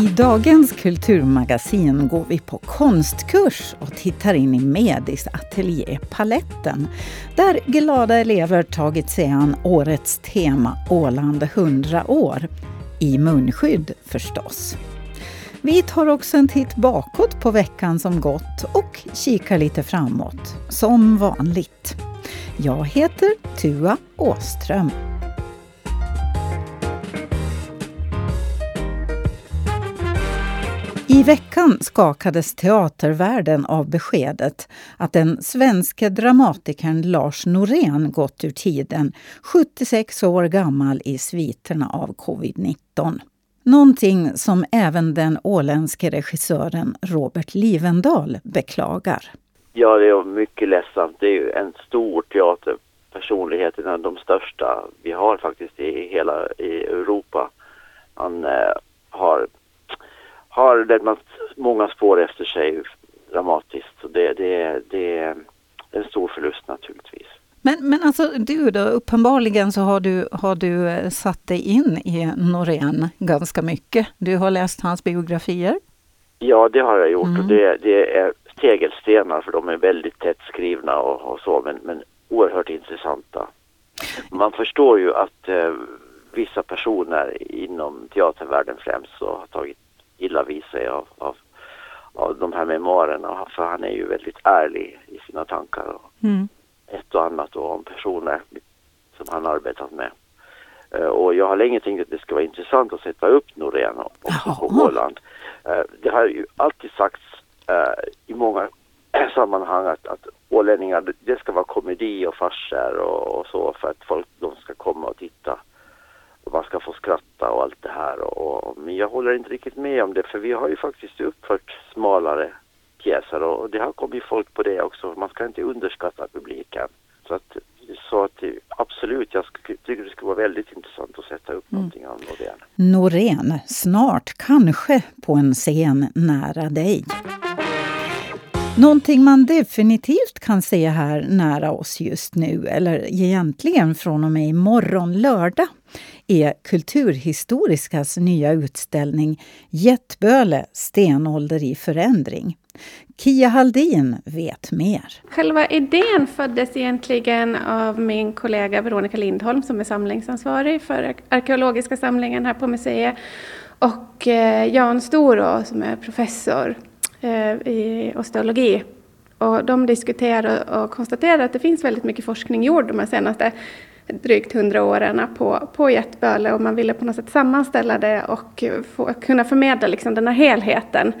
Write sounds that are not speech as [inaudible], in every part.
I dagens kulturmagasin går vi på konstkurs och tittar in i Medis ateljé Paletten där glada elever tagit sig an årets tema Åland 100 år. I munskydd förstås. Vi tar också en titt bakåt på veckan som gått och kikar lite framåt, som vanligt. Jag heter Tua Åström. I veckan skakades teatervärlden av beskedet att den svenska dramatikern Lars Norén gått ur tiden, 76 år gammal i sviterna av covid-19. Någonting som även den åländske regissören Robert Livendal beklagar. Ja, det är mycket ledsamt. Det är ju en stor teaterpersonlighet, en av de största vi har faktiskt i hela i Europa. Han eh, har har lämnat många spår efter sig dramatiskt. Så det, det, det är en stor förlust naturligtvis. Men, men alltså du då, uppenbarligen så har du, har du eh, satt dig in i Norén ganska mycket. Du har läst hans biografier? Ja, det har jag gjort mm. och det, det är tegelstenar för de är väldigt tätt skrivna och, och så men, men oerhört intressanta. Man förstår ju att eh, vissa personer inom teatervärlden främst så har tagit illa vid sig av, av, av de här memoarerna. För han är ju väldigt ärlig i sina tankar och mm. ett och annat och om personer som han arbetat med. Uh, och jag har länge tänkt att det ska vara intressant att sätta upp Norén också på Åland. Uh, det har ju alltid sagts uh, i många [clears throat] sammanhang att, att ålänningar, det ska vara komedi och farser och, och, så för att folk de ska komma och titta man ska få skratta och allt det här. Och, och, men jag håller inte riktigt med om det för vi har ju faktiskt uppfört smalare pjäser och det har kommit folk på det också. Man ska inte underskatta publiken. Så att, så att absolut, jag tycker det skulle vara väldigt intressant att sätta upp mm. någonting av Norén. Norén, snart kanske på en scen nära dig. Någonting man definitivt kan se här nära oss just nu, eller egentligen från och med imorgon lördag, är Kulturhistoriskas nya utställning Jättböle, stenålder i förändring. Kia Haldin vet mer. Själva idén föddes egentligen av min kollega Veronica Lindholm som är samlingsansvarig för arkeologiska samlingen här på museet och eh, Jan Storå som är professor eh, i osteologi. Och de diskuterar och konstaterar att det finns väldigt mycket forskning gjord de här senaste drygt hundra åren på, på Jättböle och man ville på något sätt sammanställa det och få, kunna förmedla liksom den här helheten.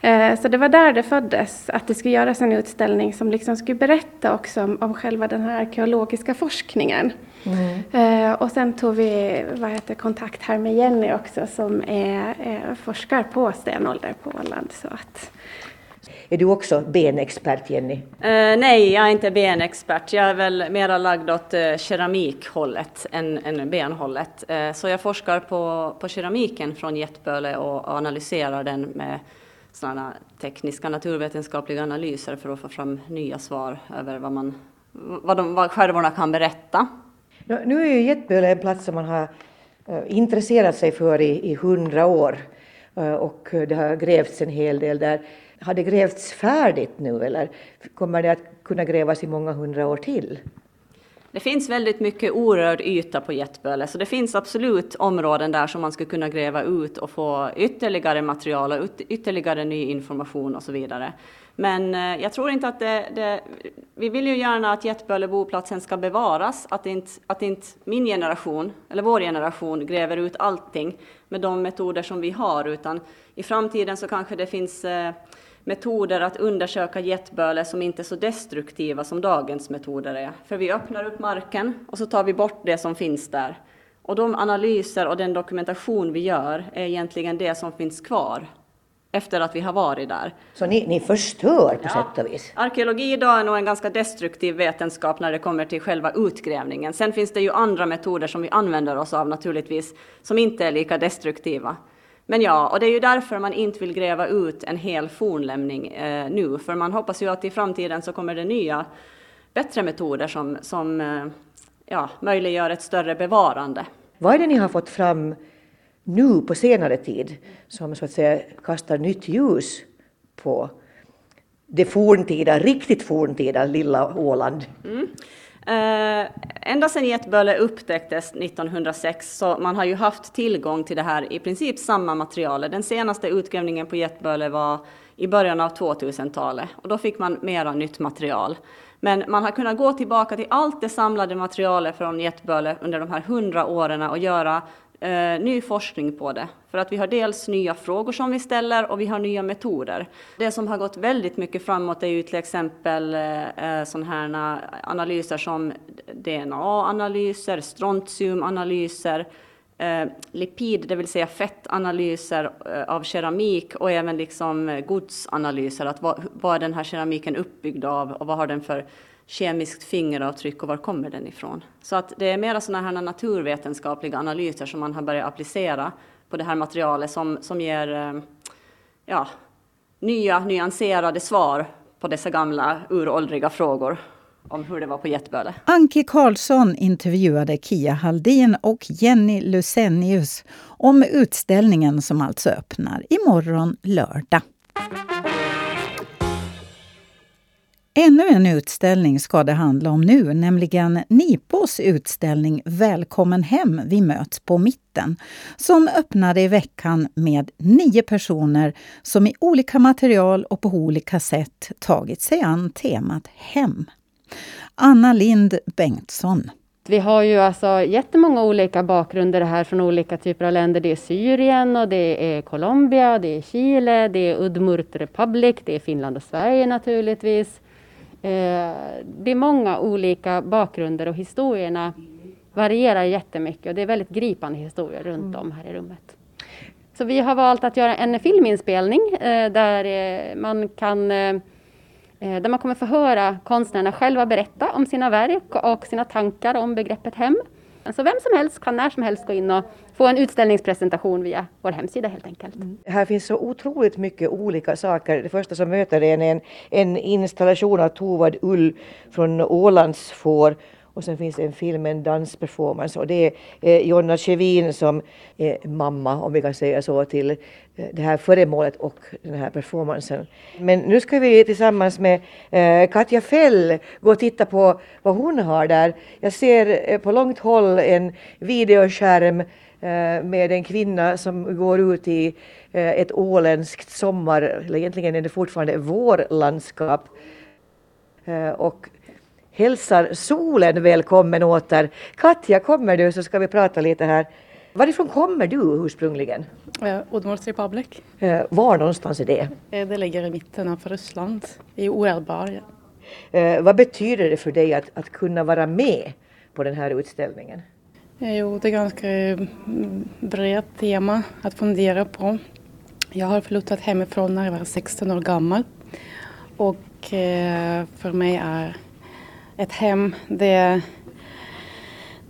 Eh, så det var där det föddes, att det skulle göras en utställning som liksom skulle berätta också om, om själva den här arkeologiska forskningen. Mm. Eh, och sen tog vi vad heter, kontakt här med Jenny också som är, är forskar på stenålder på Åland. Så att, är du också benexpert, Jenny? Uh, nej, jag är inte benexpert. Jag är väl mera lagd åt uh, keramikhållet än, än benhållet. Uh, så jag forskar på, på keramiken från Jättböle och analyserar den med sådana tekniska naturvetenskapliga analyser för att få fram nya svar över vad, man, vad, de, vad skärvorna kan berätta. Nu är ju Jättböle en plats som man har intresserat sig för i hundra år och det har grävts en hel del där. Har det grävts färdigt nu eller kommer det att kunna grävas i många hundra år till? Det finns väldigt mycket orörd yta på Jättböle, så det finns absolut områden där som man skulle kunna gräva ut och få ytterligare material och ytterligare ny information och så vidare. Men eh, jag tror inte att det, det vi vill ju gärna att Jättböle boplatsen ska bevaras, att inte, att inte min generation, eller vår generation, gräver ut allting med de metoder som vi har, utan i framtiden så kanske det finns eh, metoder att undersöka jetböle som inte är så destruktiva som dagens metoder är. För vi öppnar upp marken och så tar vi bort det som finns där. Och de analyser och den dokumentation vi gör är egentligen det som finns kvar efter att vi har varit där. Så ni, ni förstör på ja. sätt och vis? Arkeologi idag är nog en ganska destruktiv vetenskap när det kommer till själva utgrävningen. Sen finns det ju andra metoder som vi använder oss av naturligtvis, som inte är lika destruktiva. Men ja, och det är ju därför man inte vill gräva ut en hel fornlämning eh, nu, för man hoppas ju att i framtiden så kommer det nya, bättre metoder som, som eh, ja, möjliggör ett större bevarande. Vad är det ni har fått fram nu på senare tid som så att säga kastar nytt ljus på det forntida, riktigt forntida lilla Åland? Mm. Eh, ända sedan getböle upptäcktes 1906 så man har ju haft tillgång till det här i princip samma material. Den senaste utgrävningen på getböle var i början av 2000-talet och då fick man mera nytt material. Men man har kunnat gå tillbaka till allt det samlade materialet från getböle under de här hundra åren och göra eh, ny forskning på det. För att vi har dels nya frågor som vi ställer och vi har nya metoder. Det som har gått väldigt mycket framåt är ju till exempel eh, eh sådana här analyser som DNA-analyser, strontiumanalyser, eh, lipid, det vill säga fettanalyser eh, av keramik och även liksom eh, godsanalyser. Att vad, vad är den här keramiken uppbyggd av och vad har den för kemiskt fingeravtryck och var kommer den ifrån? Så att det är mera sådana här naturvetenskapliga analyser som man har börjat applicera på det här materialet som, som ger eh, ja, nya nyanserade svar på dessa gamla uråldriga frågor om hur det var på Getböle. Anki Karlsson intervjuade Kia Haldin och Jenny Lusenius om utställningen som alltså öppnar imorgon lördag. Ännu en utställning ska det handla om nu, nämligen Nipos utställning Välkommen hem, vi möts på mitten, som öppnade i veckan med nio personer som i olika material och på olika sätt tagit sig an temat hem. Anna Lind Bengtsson. Vi har ju alltså jättemånga olika bakgrunder här från olika typer av länder. Det är Syrien och det är Colombia, det är Chile, det är Udmurt Republic, det är Finland och Sverige naturligtvis. Eh, det är många olika bakgrunder och historierna varierar jättemycket och det är väldigt gripande historier runt om här i rummet. Så vi har valt att göra en filminspelning eh, där eh, man kan där man kommer få höra konstnärerna själva berätta om sina verk och sina tankar om begreppet hem. Så vem som helst kan när som helst gå in och få en utställningspresentation via vår hemsida helt enkelt. Mm. Här finns så otroligt mycket olika saker. Det första som möter en är en, en installation av Tovad ull från Ålandsfår och sen finns det en film, en dansperformance och det är eh, Jonna Kjevin som är mamma, om vi kan säga så, till eh, det här föremålet och den här performancen. Men nu ska vi tillsammans med eh, Katja Fell gå och titta på vad hon har där. Jag ser eh, på långt håll en videoskärm eh, med en kvinna som går ut i eh, ett åländskt sommar, eller egentligen är det fortfarande vårlandskap. Eh, och hälsar solen välkommen åter. Katja, kommer du så ska vi prata lite här. Varifrån kommer du ursprungligen? Eh, Udmurts Republic. Eh, var någonstans är det? Eh, det ligger i mitten av Ryssland, i Oerbar. Eh, vad betyder det för dig att, att kunna vara med på den här utställningen? Eh, jo, det är ganska mm, brett tema att fundera på. Jag har flyttat hemifrån när jag var 16 år gammal och för mig är ett hem, det,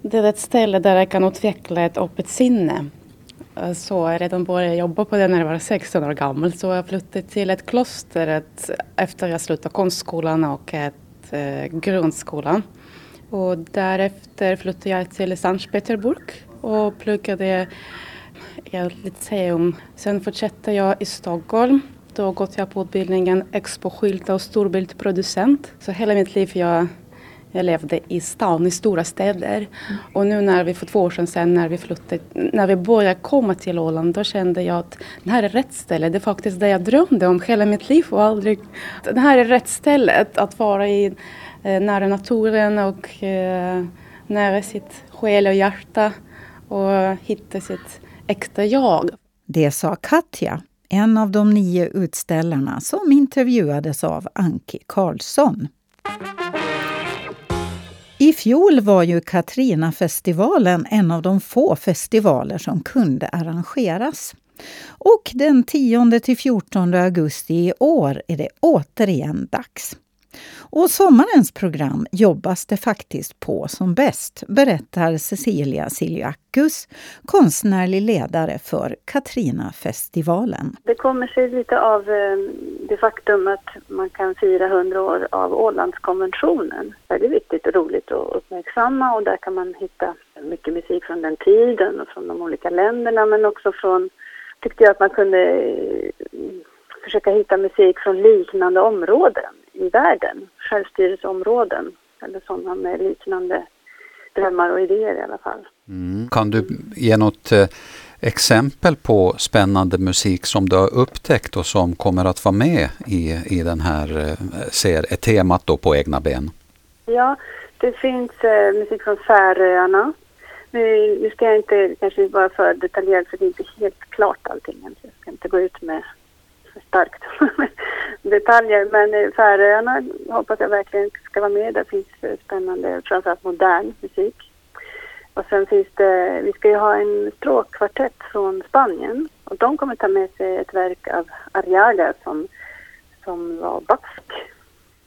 det är ett ställe där jag kan utveckla ett öppet sinne. Så jag redan började jobba på det när jag var 16 år gammal. Så jag flyttade till ett kloster ett, efter jag slutade konstskolan och ett, eh, grundskolan. Och därefter flyttade jag till Sankt Petersburg och pluggade i Lyceum. Sen fortsatte jag i Stockholm. Då gått jag på utbildningen Expo-skylta och storbildproducent. Så hela mitt liv jag jag levde i stan, i stora städer. Mm. Och nu när vi för två år sedan, sen när vi flyttade, när vi började komma till Åland, då kände jag att det här är rätt ställe. Det är faktiskt det jag drömde om hela mitt liv och aldrig... Det här är rätt stället att vara i, eh, nära naturen och eh, nära sitt själ och hjärta och hitta sitt äkta jag. Det sa Katja, en av de nio utställarna som intervjuades av Anki Karlsson. I fjol var ju Katrinafestivalen en av de få festivaler som kunde arrangeras. Och den 10 till 14 augusti i år är det återigen dags. Och sommarens program jobbas det faktiskt på som bäst, berättar Cecilia Siljakus, konstnärlig ledare för Katrina-festivalen. Det kommer sig lite av eh, det faktum att man kan fira 100 år av Ålandskonventionen. Det är viktigt och roligt att uppmärksamma och där kan man hitta mycket musik från den tiden och från de olika länderna men också från, tyckte jag att man kunde eh, försöka hitta musik från liknande områden i världen, självstyrelseområden eller sådana med liknande drömmar och idéer i alla fall. Mm. Kan du ge något eh, exempel på spännande musik som du har upptäckt och som kommer att vara med i, i den här eh, ser, temat då på egna ben? Ja, det finns eh, musik från Färöarna. Nu, nu ska jag inte kanske vara för detaljerad för det är inte helt klart allting. Jag ska inte gå ut med starkt [laughs] detaljer. Men eh, Färöarna hoppas jag verkligen ska vara med. Där finns eh, spännande, framförallt modern musik. Och sen finns det, vi ska ju ha en stråkkvartett från Spanien. Och de kommer ta med sig ett verk av Arriaga som, som var bask,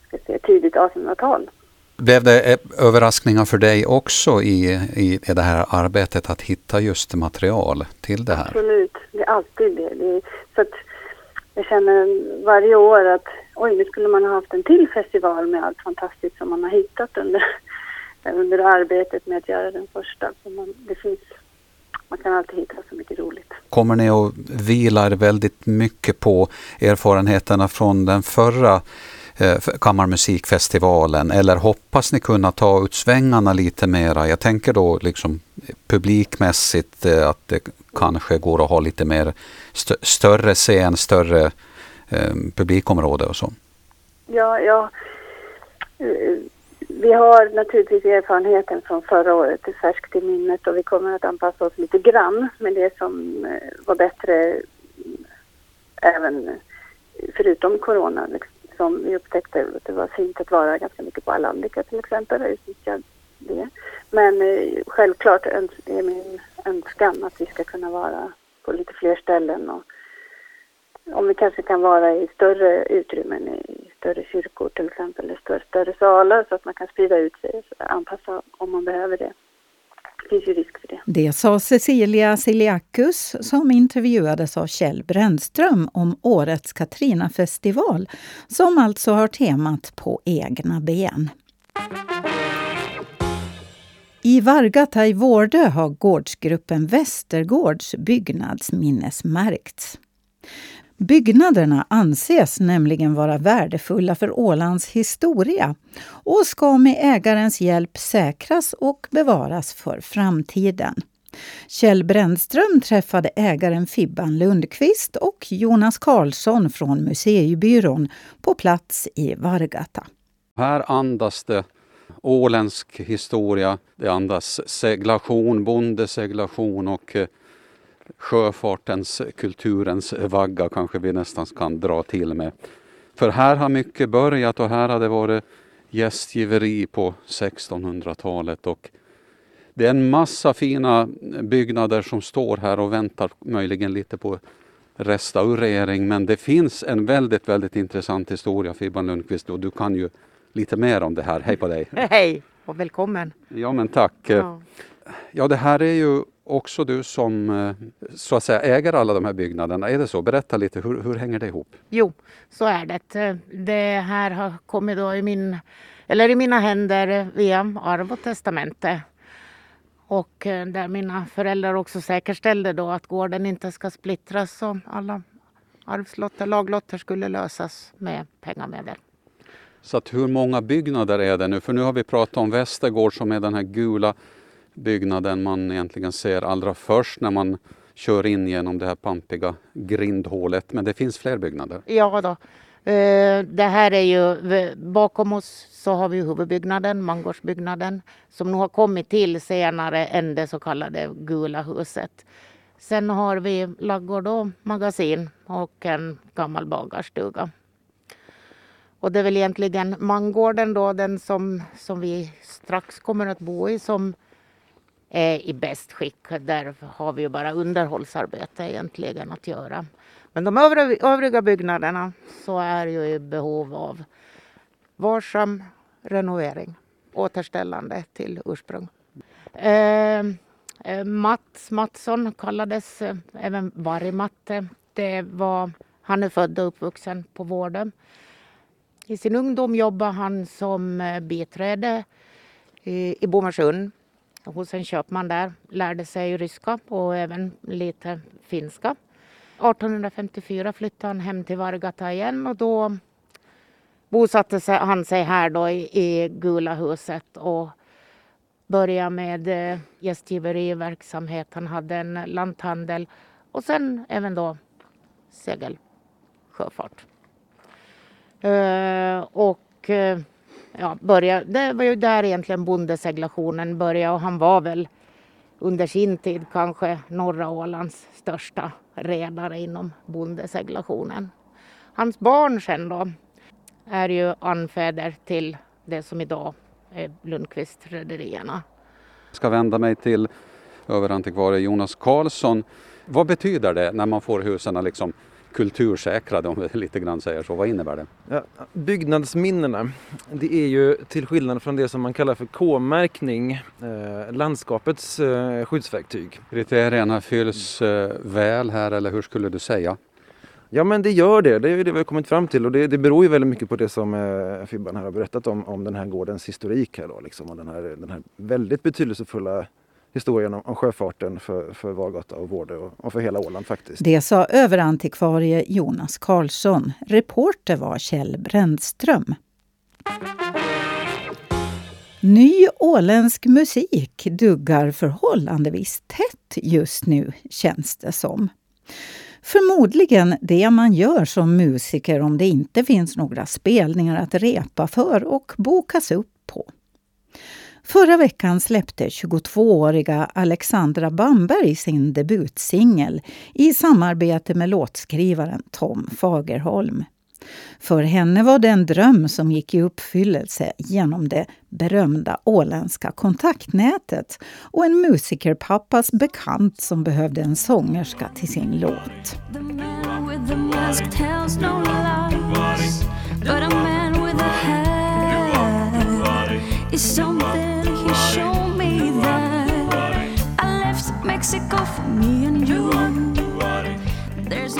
ska säga, tidigt 1800-tal. Blev det överraskningar för dig också i, i, i det här arbetet att hitta just material till det här? Absolut, det är alltid det. det är, så att jag känner varje år att oj, nu skulle man ha haft en till festival med allt fantastiskt som man har hittat under, [laughs] under arbetet med att göra den första. Man, det finns, man kan alltid hitta så mycket roligt. Kommer ni att vila väldigt mycket på erfarenheterna från den förra eh, kammarmusikfestivalen eller hoppas ni kunna ta ut svängarna lite mera? Jag tänker då liksom publikmässigt eh, att det kanske går att ha lite mer st större scen, större eh, publikområde och så? Ja, ja. Vi har naturligtvis erfarenheten från förra året färskt i minnet och vi kommer att anpassa oss lite grann med det som eh, var bättre mm, även eh, förutom corona. Liksom, som vi upptäckte att det var fint att vara ganska mycket på Alandica till exempel och utnyttja det. Men eh, självklart är min önskan att vi ska kunna vara på lite fler ställen och om vi kanske kan vara i större utrymmen, i större kyrkor till exempel, eller större, större salar så att man kan sprida ut sig och anpassa om man behöver det. Det finns ju risk för det. Det sa Cecilia Siliakus som intervjuades av Kjell Brännström om årets Katrina-festival som alltså har temat På egna ben. I Vargata i Vårdö har gårdsgruppen Västergårds byggnadsminnesmärkts. Byggnaderna anses nämligen vara värdefulla för Ålands historia och ska med ägarens hjälp säkras och bevaras för framtiden. Kjell Brännström träffade ägaren Fibban Lundqvist och Jonas Karlsson från Museibyrån på plats i Vargata. Här andas det åländsk historia. Det andas seglation, bondeseglation och eh, sjöfartens, kulturens vagga kanske vi nästan kan dra till med. För här har mycket börjat och här har det varit gästgiveri på 1600-talet och det är en massa fina byggnader som står här och väntar möjligen lite på restaurering men det finns en väldigt, väldigt intressant historia Fibban Lundqvist och du kan ju lite mer om det här. Hej på dig! [laughs] Hej och välkommen! Ja men tack! Ja. ja det här är ju också du som eh, så att säga äger alla de här byggnaderna. Är det så? Berätta lite, hur, hur hänger det ihop? Jo, så är det. Det här har kommit då i, min, eller i mina händer via arv och testamente. Och eh, där mina föräldrar också säkerställde då att gården inte ska splittras och alla arvslotter, laglotter skulle lösas med pengamedel. Så att hur många byggnader är det nu? För nu har vi pratat om Västergård som är den här gula byggnaden man egentligen ser allra först när man kör in genom det här pampiga grindhålet. Men det finns fler byggnader? Ja då. Eh, det här är ju, bakom oss så har vi huvudbyggnaden, mangårdsbyggnaden, som nog har kommit till senare än det så kallade gula huset. Sen har vi laggård och magasin och en gammal bagarstuga. Och det är väl egentligen mangården då, den som, som vi strax kommer att bo i, som är i bäst skick. Där har vi ju bara underhållsarbete egentligen att göra. Men de övriga, byggnaderna så är ju i behov av varsam renovering, återställande till ursprung. Ehm, eh, Mats Mattsson kallades eh, även Vargmatte. Det var, han är född och uppvuxen på Vårdö. I sin ungdom jobbade han som eh, biträde eh, i, Bomarsund hos en köpman där. Lärde sig ryska och även lite finska. 1854 flyttade han hem till Vargata igen och då bosatte han sig här då i, i Gula huset och började med eh, gästgiveriverksamhet. Han hade en lanthandel och sen även då segelsjöfart. Eh, och eh, ja, började, det var ju där egentligen bondeseglationen började och han var väl under sin tid kanske norra Ålands största redare inom bondeseglationen. Hans barn sen då är ju anfäder till det som idag är Lundqvist-rederierna. Jag ska vända mig till överantikvarie Jonas Karlsson. Vad betyder det när man får husen liksom kultursäkrade om [laughs] vi lite grann säger så. Vad innebär det? Ja, byggnadsminnena, det är ju till skillnad från det som man kallar för K-märkning, eh, landskapets eh, skyddsverktyg. Kriterierna fylls eh, väl här eller hur skulle du säga? Ja men det gör det, det är det vi har kommit fram till och det, det beror ju väldigt mycket på det som eh, Fibban här har berättat om, om den här gårdens historik här då liksom och den här, den här väldigt betydelsefulla historien om, sjöfarten för, för Vargata och Vårdö och, och för hela Åland faktiskt. Det sa överantikvarie Jonas Karlsson. Reporter var Kjell Brändström. Ny åländsk musik duggar förhållandevis tätt just nu, känns det som. Förmodligen det man gör som musiker om det inte finns några spelningar att repa för och bokas upp på. Förra veckan släppte 22-åriga Alexandra Bamberg sin debutsingel i samarbete med låtskrivaren Tom Fagerholm. För henne var det en dröm som gick i uppfyllelse genom det berömda åländska kontaktnätet och en musikerpappas bekant som behövde en sångerska till sin låt is something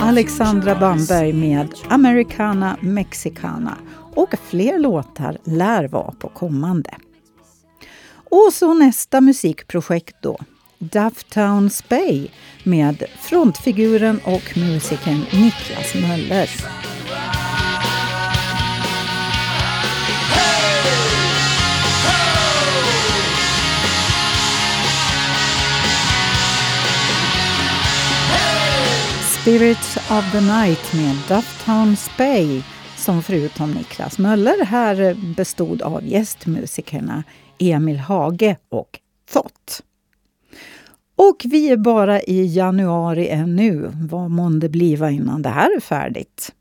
Alexandra Bamberg med Americana Mexicana och fler låtar lär vara på kommande. Och så nästa musikprojekt då. Dufftown Spay med frontfiguren och musikern Niklas Möller. Spirits of the Night med Dufftown Spay som förutom Niklas Möller här bestod av gästmusikerna Emil Hage och Thott. Och vi är bara i januari ännu. Vad månde bliva innan det här är färdigt?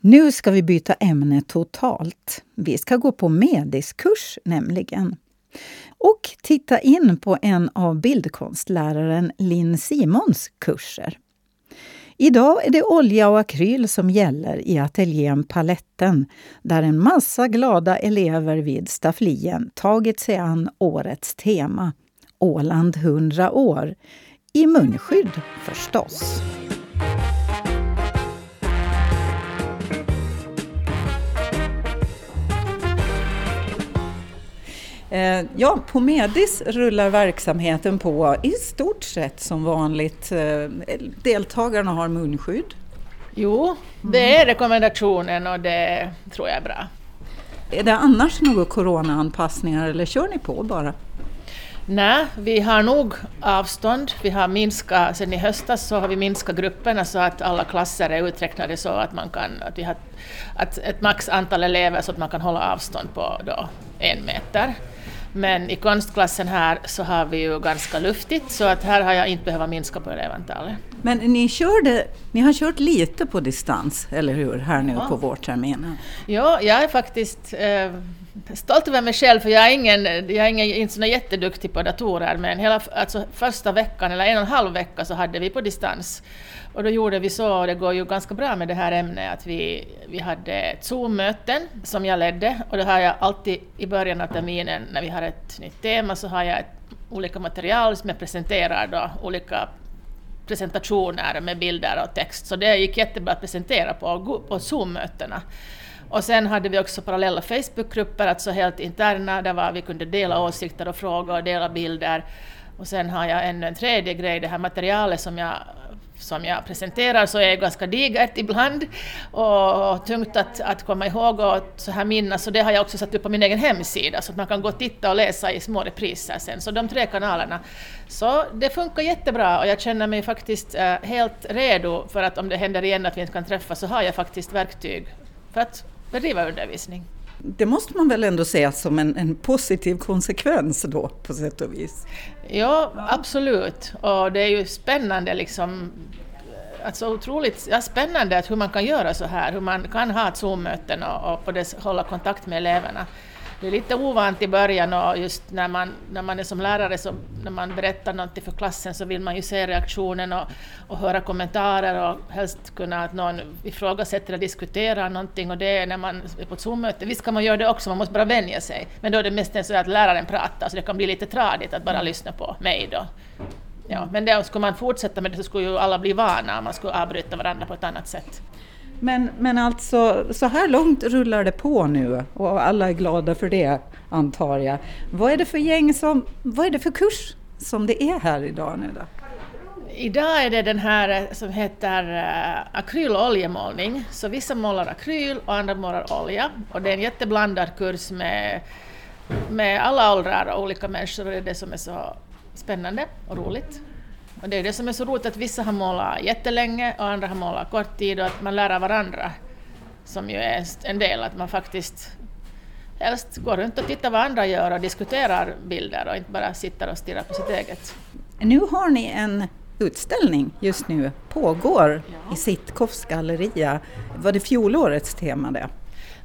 Nu ska vi byta ämne totalt. Vi ska gå på mediskurs nämligen. Och titta in på en av bildkonstläraren Linn Simons kurser. Idag är det olja och akryl som gäller i ateljén Paletten där en massa glada elever vid stafflien tagit sig an årets tema, Åland 100 år, i munskydd förstås. Ja, på Medis rullar verksamheten på i stort sett som vanligt. Eh, deltagarna har munskydd. Jo, det är rekommendationen och det tror jag är bra. Är det annars några coronaanpassningar eller kör ni på bara? Nej, vi har nog avstånd. Vi har minskat, sen i höstas så har vi minskat grupperna så att alla klasser är uträknade så att man kan, att vi har att ett max antal elever så att man kan hålla avstånd på då en meter. Men i konstklassen här så har vi ju ganska luftigt så att här har jag inte behövt minska på elevantalet. Men ni, körde, ni har kört lite på distans, eller hur, här nu ja. på vårterminen? Ja, jag är faktiskt eh, stolt över mig själv, för jag är, ingen, jag är ingen, inte så jätteduktig på datorer, men hela alltså, första veckan, eller en och en halv vecka, så hade vi på distans. Och då gjorde vi så, och det går ju ganska bra med det här ämnet, att vi, vi hade Zoom-möten som jag ledde, och det har jag alltid i början av terminen, när vi har ett nytt tema, så har jag ett, olika material som jag presenterar då, olika presentationer med bilder och text, så det gick jättebra att presentera på, på Zoom-mötena. Och sen hade vi också parallella Facebookgrupper, alltså helt interna, där var vi kunde dela åsikter och frågor och dela bilder. Och sen har jag ännu en tredje grej, det här materialet som jag som jag presenterar så är ganska digert ibland och tungt att, att komma ihåg och så här minnas. Så det har jag också satt upp på min egen hemsida så att man kan gå och titta och läsa i små repriser sen. Så de tre kanalerna. Så det funkar jättebra och jag känner mig faktiskt eh, helt redo för att om det händer igen att vi inte kan träffas så har jag faktiskt verktyg för att bedriva undervisning. Det måste man väl ändå säga som en, en, positiv konsekvens då på sätt och vis? Ja, absolut. Och det är ju spännande liksom alltså otroligt ja, spännande att hur man kan göra så här, hur man kan ha Zoom-möten och, och på det hålla kontakt med eleverna det är lite ovant i början och just när man, när man är som lärare, så när man berättar något för klassen så vill man ju se reaktionen och, och höra kommentarer och helst kunna att någon ifrågasätter och diskuterar någonting och det är när man är på ett Zoom-möte. Visst kan man göra det också, man måste bara vänja sig. Men då är det mest så att läraren pratar så det kan bli lite tradigt att bara mm. lyssna på mig då. Ja, men det, skulle man fortsätta med det så skulle ju alla bli vana, man skulle avbryta varandra på ett annat sätt. Men, men alltså, så här långt rullar det på nu och alla är glada för det, antar jag. Vad är det för gäng som, vad är det för kurs som det är här idag nu då? Idag är det den här eh, som heter eh, uh, akryl och oljemålning. Så vissa målar akryl och andra målar olja. Och det är en jätteblandad kurs med, med alla åldrar och olika människor och det är det som är så spännande och roligt. Och det är det som är så roligt att vissa har målat jättelänge och andra har målat kort tid och att man lär av varandra. Som ju är en del, att man faktiskt helst går runt och tittar vad andra gör och diskuterar bilder och inte bara sitter och stirrar på sitt eget. Nu har ni en utställning just nu, pågår ja. i Sitkofs galleria. Var det fjolårets tema det?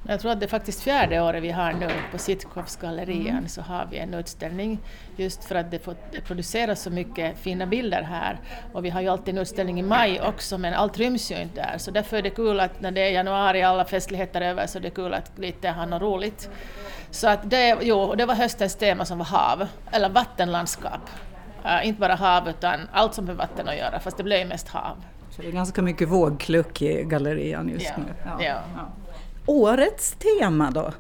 Jag tror att det är faktiskt fjärde året vi har nu på Sitkovsgallerian mm. så har vi en utställning just för att det, produceras så mycket fina bilder här. Och vi har ju alltid en utställning i maj också men allt ryms ju inte där så därför är det kul att när det är januari alla festligheter är över så det är kul att lite ha något roligt. Så att det, jo, det var höstens tema som var hav, eller vattenlandskap. Uh, inte bara hav utan allt som har vatten att göra fast det blev mest hav. Så det är ganska mycket vågkluck i gallerian just ja, nu. Ja. ja. Årets tema då?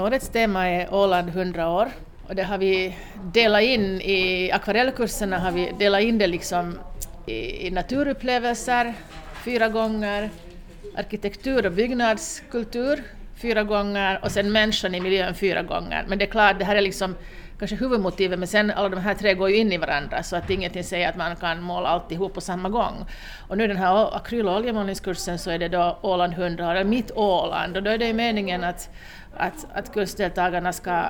Årets tema är Åland 100 år och det har vi delat in i akvarellkurserna har vi delat in det liksom i, i naturupplevelser fyra gånger, arkitektur och byggnadskultur fyra gånger och sen människan i miljön fyra gånger. Men det är klart, det här är liksom kanske huvudmotivet, men sen alla de här tre går ju in i varandra så att ingenting säger att man kan måla alltihop på samma gång. Och nu den här akryl och oljemålningskursen så är det då Åland 100 eller mitt Åland och då är det ju meningen att, att, att kursdeltagarna ska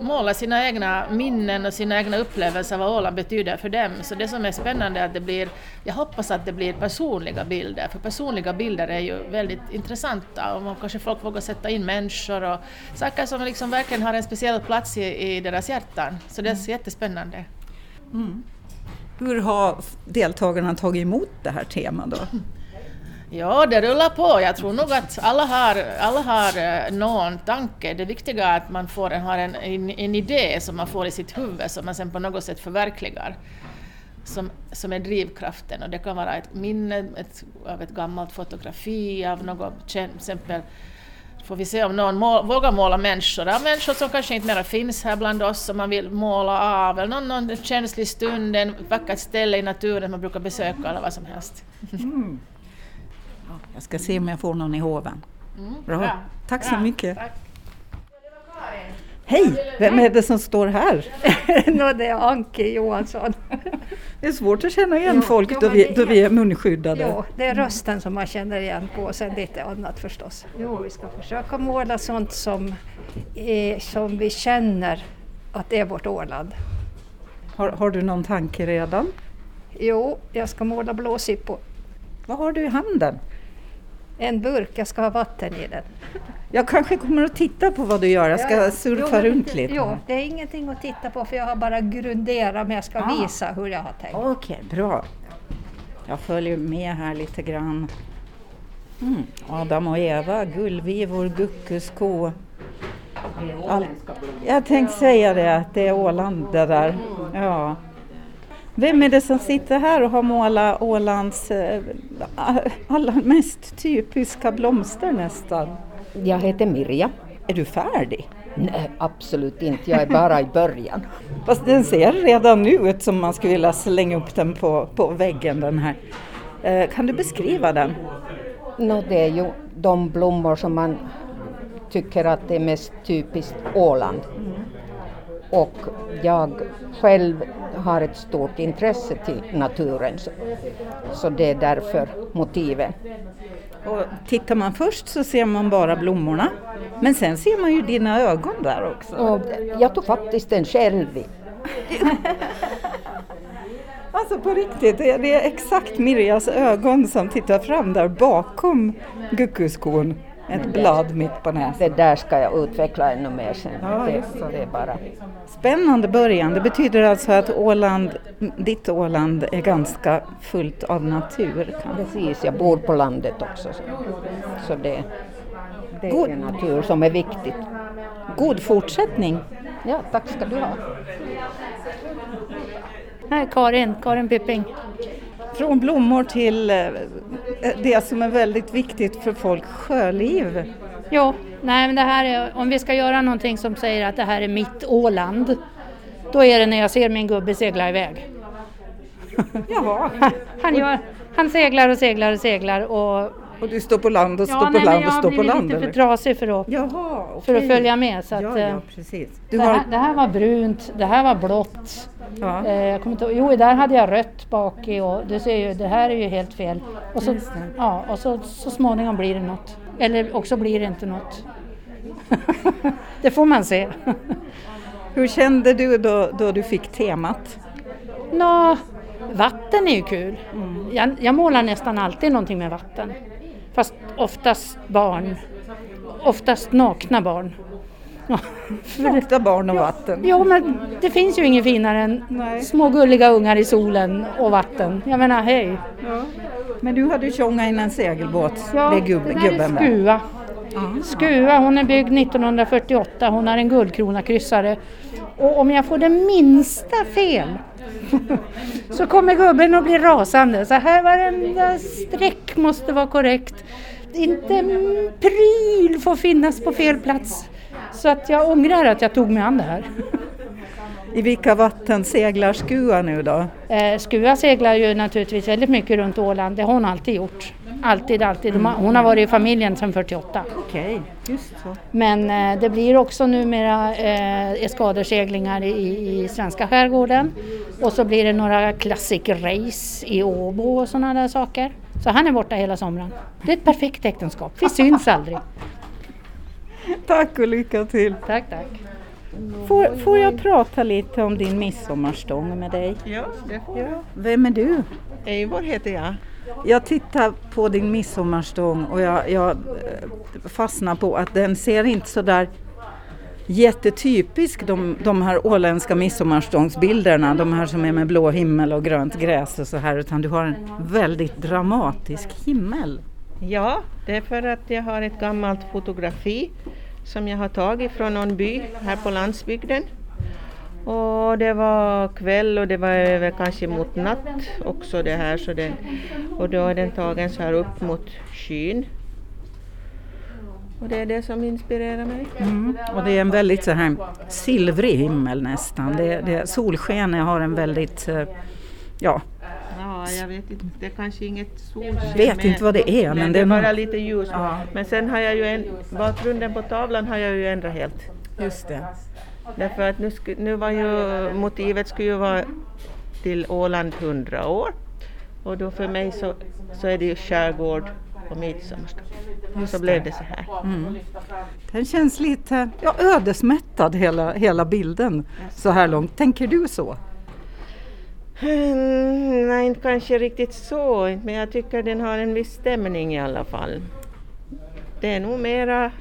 måla sina egna minnen och sina egna upplevelser vad Åland betyder för dem. Så det som är spännande är att det blir, jag hoppas att det blir personliga bilder, för personliga bilder är ju väldigt intressanta och man kanske folk vågar sätta in människor och saker som liksom verkligen har en speciell plats i, i deras hjärtan. Så det är mm. jättespännande. Mm. Hur har deltagarna tagit emot det här temat då? [laughs] Ja, det rullar på. Jag tror nog att alla har, alla har eh, någon tanke. Det viktiga är att man får en, har en, en, en idé som man får i sitt huvud som man sen på något sätt förverkligar. Som, som är drivkraften och det kan vara ett minne ett, av ett gammalt fotografi av något, till exempel får vi se om någon mål, vågar måla människor, av människor som kanske inte mera finns här bland oss som man vill måla av, eller någon, någon känslig stund, en vackert ställe i naturen man brukar besöka eller vad som helst. Mm. Jag ska se om jag får någon i hoven. Mm, bra. bra. Tack så bra. mycket. Tack. Hej! Vem är det som står här? [laughs] no, det är Anki Johansson. det är svårt att känna igen jo, folk jo, då, vi, då vi är munskyddade. Jo, det är rösten som man känner igen på och sen lite annat förstås. Jo, vi ska försöka måla sånt som, är, som vi känner att det är vårt Åland. Har, har du någon tanke redan? Jo, jag ska måla blåsippor. Vad har du i handen? En burk, jag ska ha vatten i den. Jag kanske kommer att titta på vad du gör, jag ska Ja, surfa jo, runt lite. Jo, det är ingenting att titta på för jag har bara grunderat men jag ska Ah. visa hur jag har tänkt. Okej, bra. Jag följer med här lite grann. Mm. Adam och Eva, gullvivor, guckusko. All... Jag tänkte säga det, att det är Åland det där. Ja. Vem är det som sitter här och har målat Ålands eh, allra mest typiska blomster nästan? Jag heter Mirja. Är du färdig? Nej, absolut inte. Jag är bara i början. Fast den ser redan nu ut som man skulle vilja slänga upp den på, på väggen den här. Eh, kan du beskriva den? Nå, det är ju de blommor som man tycker att det är mest typiskt Åland. Och jag själv har ett stort intresse till naturen så, så det är därför motiven. Och tittar man först så ser man bara blommorna. Men sen ser man ju dina ögon där också. Och jag tog faktiskt en själv. [laughs] Alltså på riktigt, det är exakt Mirjas ögon som tittar fram där bakom guckuskon. Ett blad mitt på näsan. Det där ska jag utveckla ännu mer sen. Ja, det, det. är bara. Spännande början. Det betyder alltså att Åland, ditt Åland är ganska fullt av natur. Precis, jag bor på landet också. Så, så det, det God- är natur som är viktigt. God fortsättning! Ja, tack ska du ha. Nej, Karin, Karin Pipping. Från blommor till eh, det som är väldigt viktigt för folk, sjöliv. Jo, nej men det här är, om vi ska göra någonting som säger att det här är mitt Åland, då är det när jag ser min gubbe segla iväg. [laughs] Jaha. Han, gör, han seglar och seglar och seglar och... Och du står på land och ja, står på nej, land och står Jag på land? lite för trasig för att, Jaha, för att följa med. Så att, ja, eh, ja, precis. Du det, har... här, det här var brunt, det här var blått. Ja. Eh, jag kommer inte, jo, där hade jag rött bak i och du ser ju, det här är ju helt fel. Och så, ja, och så, så småningom blir det något. Eller också blir det inte något. [laughs] det får man se. [laughs] Hur kände du då, då du fick temat? Nå, vatten är ju kul. Jag, jag målar nästan alltid någonting med vatten. Fast oftast barn. Oftast nakna barn. [laughs] Nakna barn och vatten. Jo, men det finns ju inget finare än små gulliga ungar i solen och vatten. Jag menar, hej. Men du hade tjongat in en segelbåt, Ja, det är gubb, det där är gubben där. Skua. Skua, hon är byggd 1948, hon har en guldkronakryssare. Och om jag får det minsta fel [laughs] så kommer gubben att bli rasande. Så här varenda streck måste vara korrekt. Inte en pryl får finnas på fel plats. Så att jag ångrar att jag tog mig an det här. I vilka vatten seglar Skua nu då? Eh, Skua seglar ju naturligtvis väldigt mycket runt Åland, det har hon alltid gjort. Alltid, alltid. Hon har varit i familjen sedan 48. Okej, just så. Men eh, det blir också numera eh, eskaderseglingar i, i svenska skärgården. Och så blir det några classic race i Åbo och sådana där saker. Så han är borta hela sommaren. Det är ett perfekt äktenskap, vi syns aldrig. Tack och lycka till! Tack, tack. Får, får jag prata lite om din midsommarstång med dig? Ja, det får jag. Vem är du? Eivor heter jag. Jag tittar på din midsommarstång och jag, jag eh, fastnar på att den ser inte så där jättetypisk de, de här åländska midsommarstångsbilderna, de här som är med blå himmel och grönt gräs och så här, utan du har en väldigt dramatisk himmel. Ja, det är för att jag har ett gammalt fotografi som jag har tagit från någon by här på landsbygden. Och det var kväll och det var över kanske mot natt också det här. Så den, och då är den tagen så här upp mot skyn. Och det är det som inspirerar mig. Mm. Och det är en väldigt så här silvrig himmel nästan. Det, det, solskenet har en väldigt, eh, ja, Ja, jag vet inte, det är kanske inget solsken. Vet med- inte vad det är, men Nej, det är bara lite ljus. Men sen har jag ju en, bakgrunden på tavlan har jag ju ändrat helt. Just det. Därför att nu, sku, nu var ju motivet skulle ju vara till Åland 100 år. Och då för mig så, så är det ju skärgård och midsommarstång. Just Så blev det så här. Mm. Den känns lite ja, ödesmättad hela, hela bilden så här långt. Tänker du så? Mm, nej, inte kanske riktigt så, men jag tycker den har en viss stämning i alla fall. Det är nog mera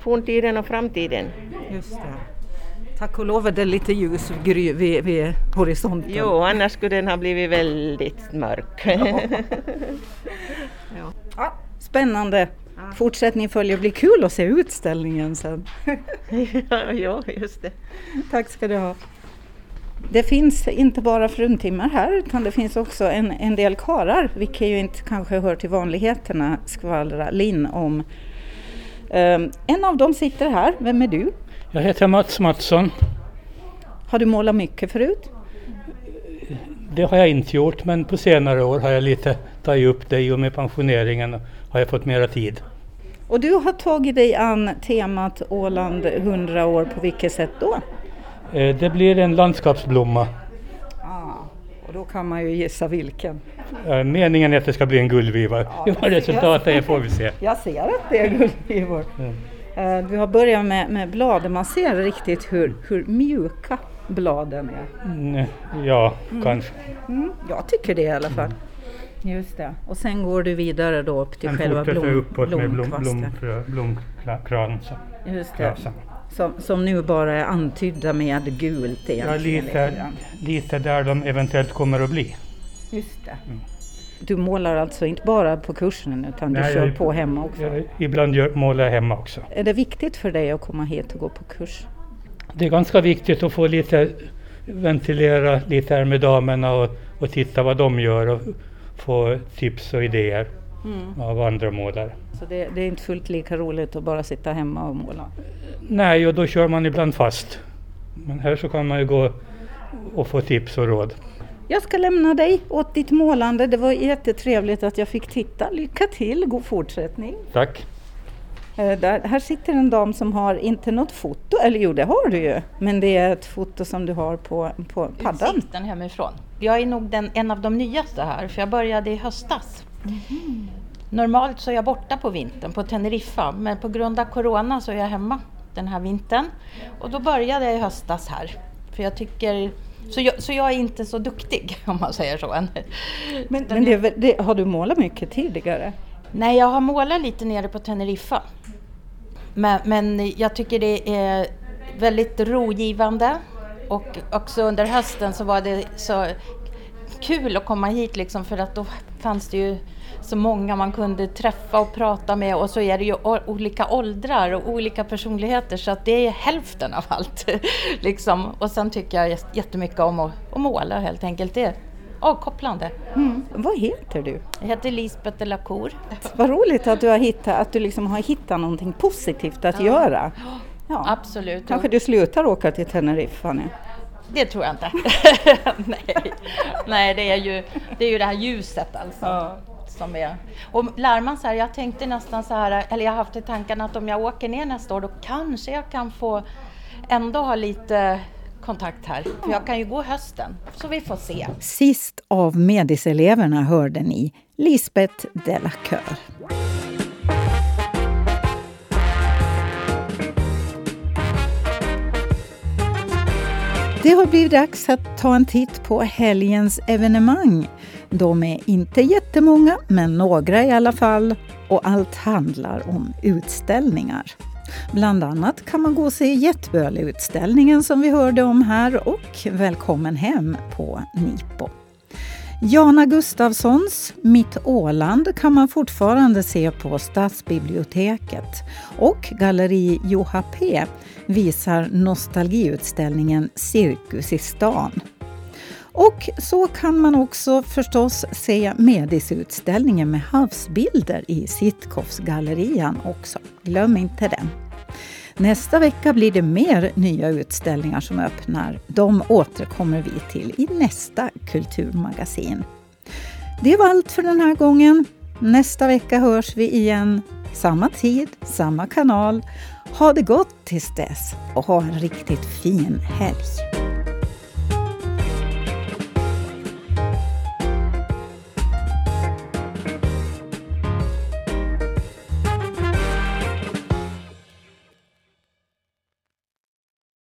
forntiden och framtiden. Just det. Tack och lov är det lite ljus vid, vid, vid horisonten. Jo, annars skulle den ha blivit väldigt mörk. ja. Ja, spännande! Fortsättning följer. Det blir kul att se utställningen sen. [laughs] ja, just det. Tack ska du ha. Det finns inte bara fruntimmer här utan det finns också en, en del karar, vilket ju inte kanske hör till vanligheterna, skvallra Linn om. Um, en av dem sitter här, vem är du? Jag heter Mats Mattsson. Har du målat mycket förut? Det har jag inte gjort men på senare år har jag lite tagit upp det i och med pensioneringen har jag fått mera tid. Och du har tagit dig an temat Åland 100 år, på vilket sätt då? Eh, det blir en landskapsblomma. Ah, och då kan man ju gissa vilken. Meningen är att det ska bli en guldviva. Ja, Vad resultatet är får vi se. Jag ser att det är guldvivor. Mm. Du har börjat med, med bladen, man ser riktigt hur, hur mjuka bladen är. Mm, ja, mm. kanske. Mm, jag tycker det i alla fall. Just det. Och sen går du vidare då upp till sen själva blom, uppåt blomkvasten. med blom, blomkransen. Just det. Som, som nu bara är antydda med gult egentligen. Ja, lite, lite där de eventuellt kommer att bli. Just det. Mm. Du målar alltså inte bara på kursen utan Nej, du kör jag, på hemma också? Jag, ibland gör, målar jag hemma också. Är det viktigt för dig att komma hit och gå på kurs? Det är ganska viktigt att få lite ventilera lite här med damerna och, och titta vad de gör och få tips och idéer mm. av andra målare. Så det, det, är inte fullt lika roligt att bara sitta hemma och måla? Nej, och då kör man ibland fast. Men här så kan man ju gå och få tips och råd. Jag ska lämna dig åt ditt målande. Det var jättetrevligt att jag fick titta. Lycka till, god fortsättning. Tack. Eh, där, här sitter en dam som har inte något foto, eller jo det har du ju, men det är ett foto som du har på, på paddan. Utsikten hemifrån. Jag är nog den, en av de nyaste här, för jag började i höstas. Mm. Normalt så är jag borta på vintern på Teneriffa, men på grund av Corona så är jag hemma den här vintern. Och då började jag i höstas här, för jag tycker så jag, så jag är inte så duktig [laughs] om man säger så. Men, men det, det, har du målat mycket tidigare? Nej, jag har målat lite nere på Teneriffa. Men, men jag tycker det är väldigt rogivande och också under hösten så var det så kul att komma hit liksom för att då fanns det ju så många man kunde träffa och prata med och så är det ju olika åldrar och olika personligheter så att det är hälften av allt. [laughs] liksom. Och sen tycker jag jättemycket om att, att måla helt enkelt. Det är avkopplande. Mm. Vad heter du? Jag heter Lisbeth de la Cour. [laughs] Vad roligt att du har hittat, att du liksom har hittat någonting positivt att ja. göra. Ja. Absolut. Kanske du slutar åka till Teneriffa nu? Det tror jag inte. [laughs] Nej. Nej, det är ju det, är ju det här ljuset alltså. Ja. Som är. Och lär man så här, jag tänkte nästan så här, eller jag har haft i tankarna att om jag åker ner nästa år då kanske jag kan få ändå ha lite kontakt här. För jag kan ju gå hösten, så vi får se. Sist av Mediseleverna hörde ni Lisbeth Delacour. Det har blivit dags att ta en titt på helgens evenemang. De är inte jättemånga, men några i alla fall. Och allt handlar om utställningar. Bland annat kan man gå och se Jätteböleutställningen som vi hörde om här och Välkommen hem på Nipo. Jana Gustafssons Mitt Åland kan man fortfarande se på Stadsbiblioteket och Galleri Joha P visar nostalgiutställningen Cirkus i stan. Och så kan man också förstås se Medisutställningen med havsbilder i Sitkovsgallerian också. Glöm inte den. Nästa vecka blir det mer nya utställningar som öppnar. De återkommer vi till i nästa kulturmagasin. Det var allt för den här gången. Nästa vecka hörs vi igen. Samma tid, samma kanal. Ha det gott tills dess och ha en riktigt fin helg.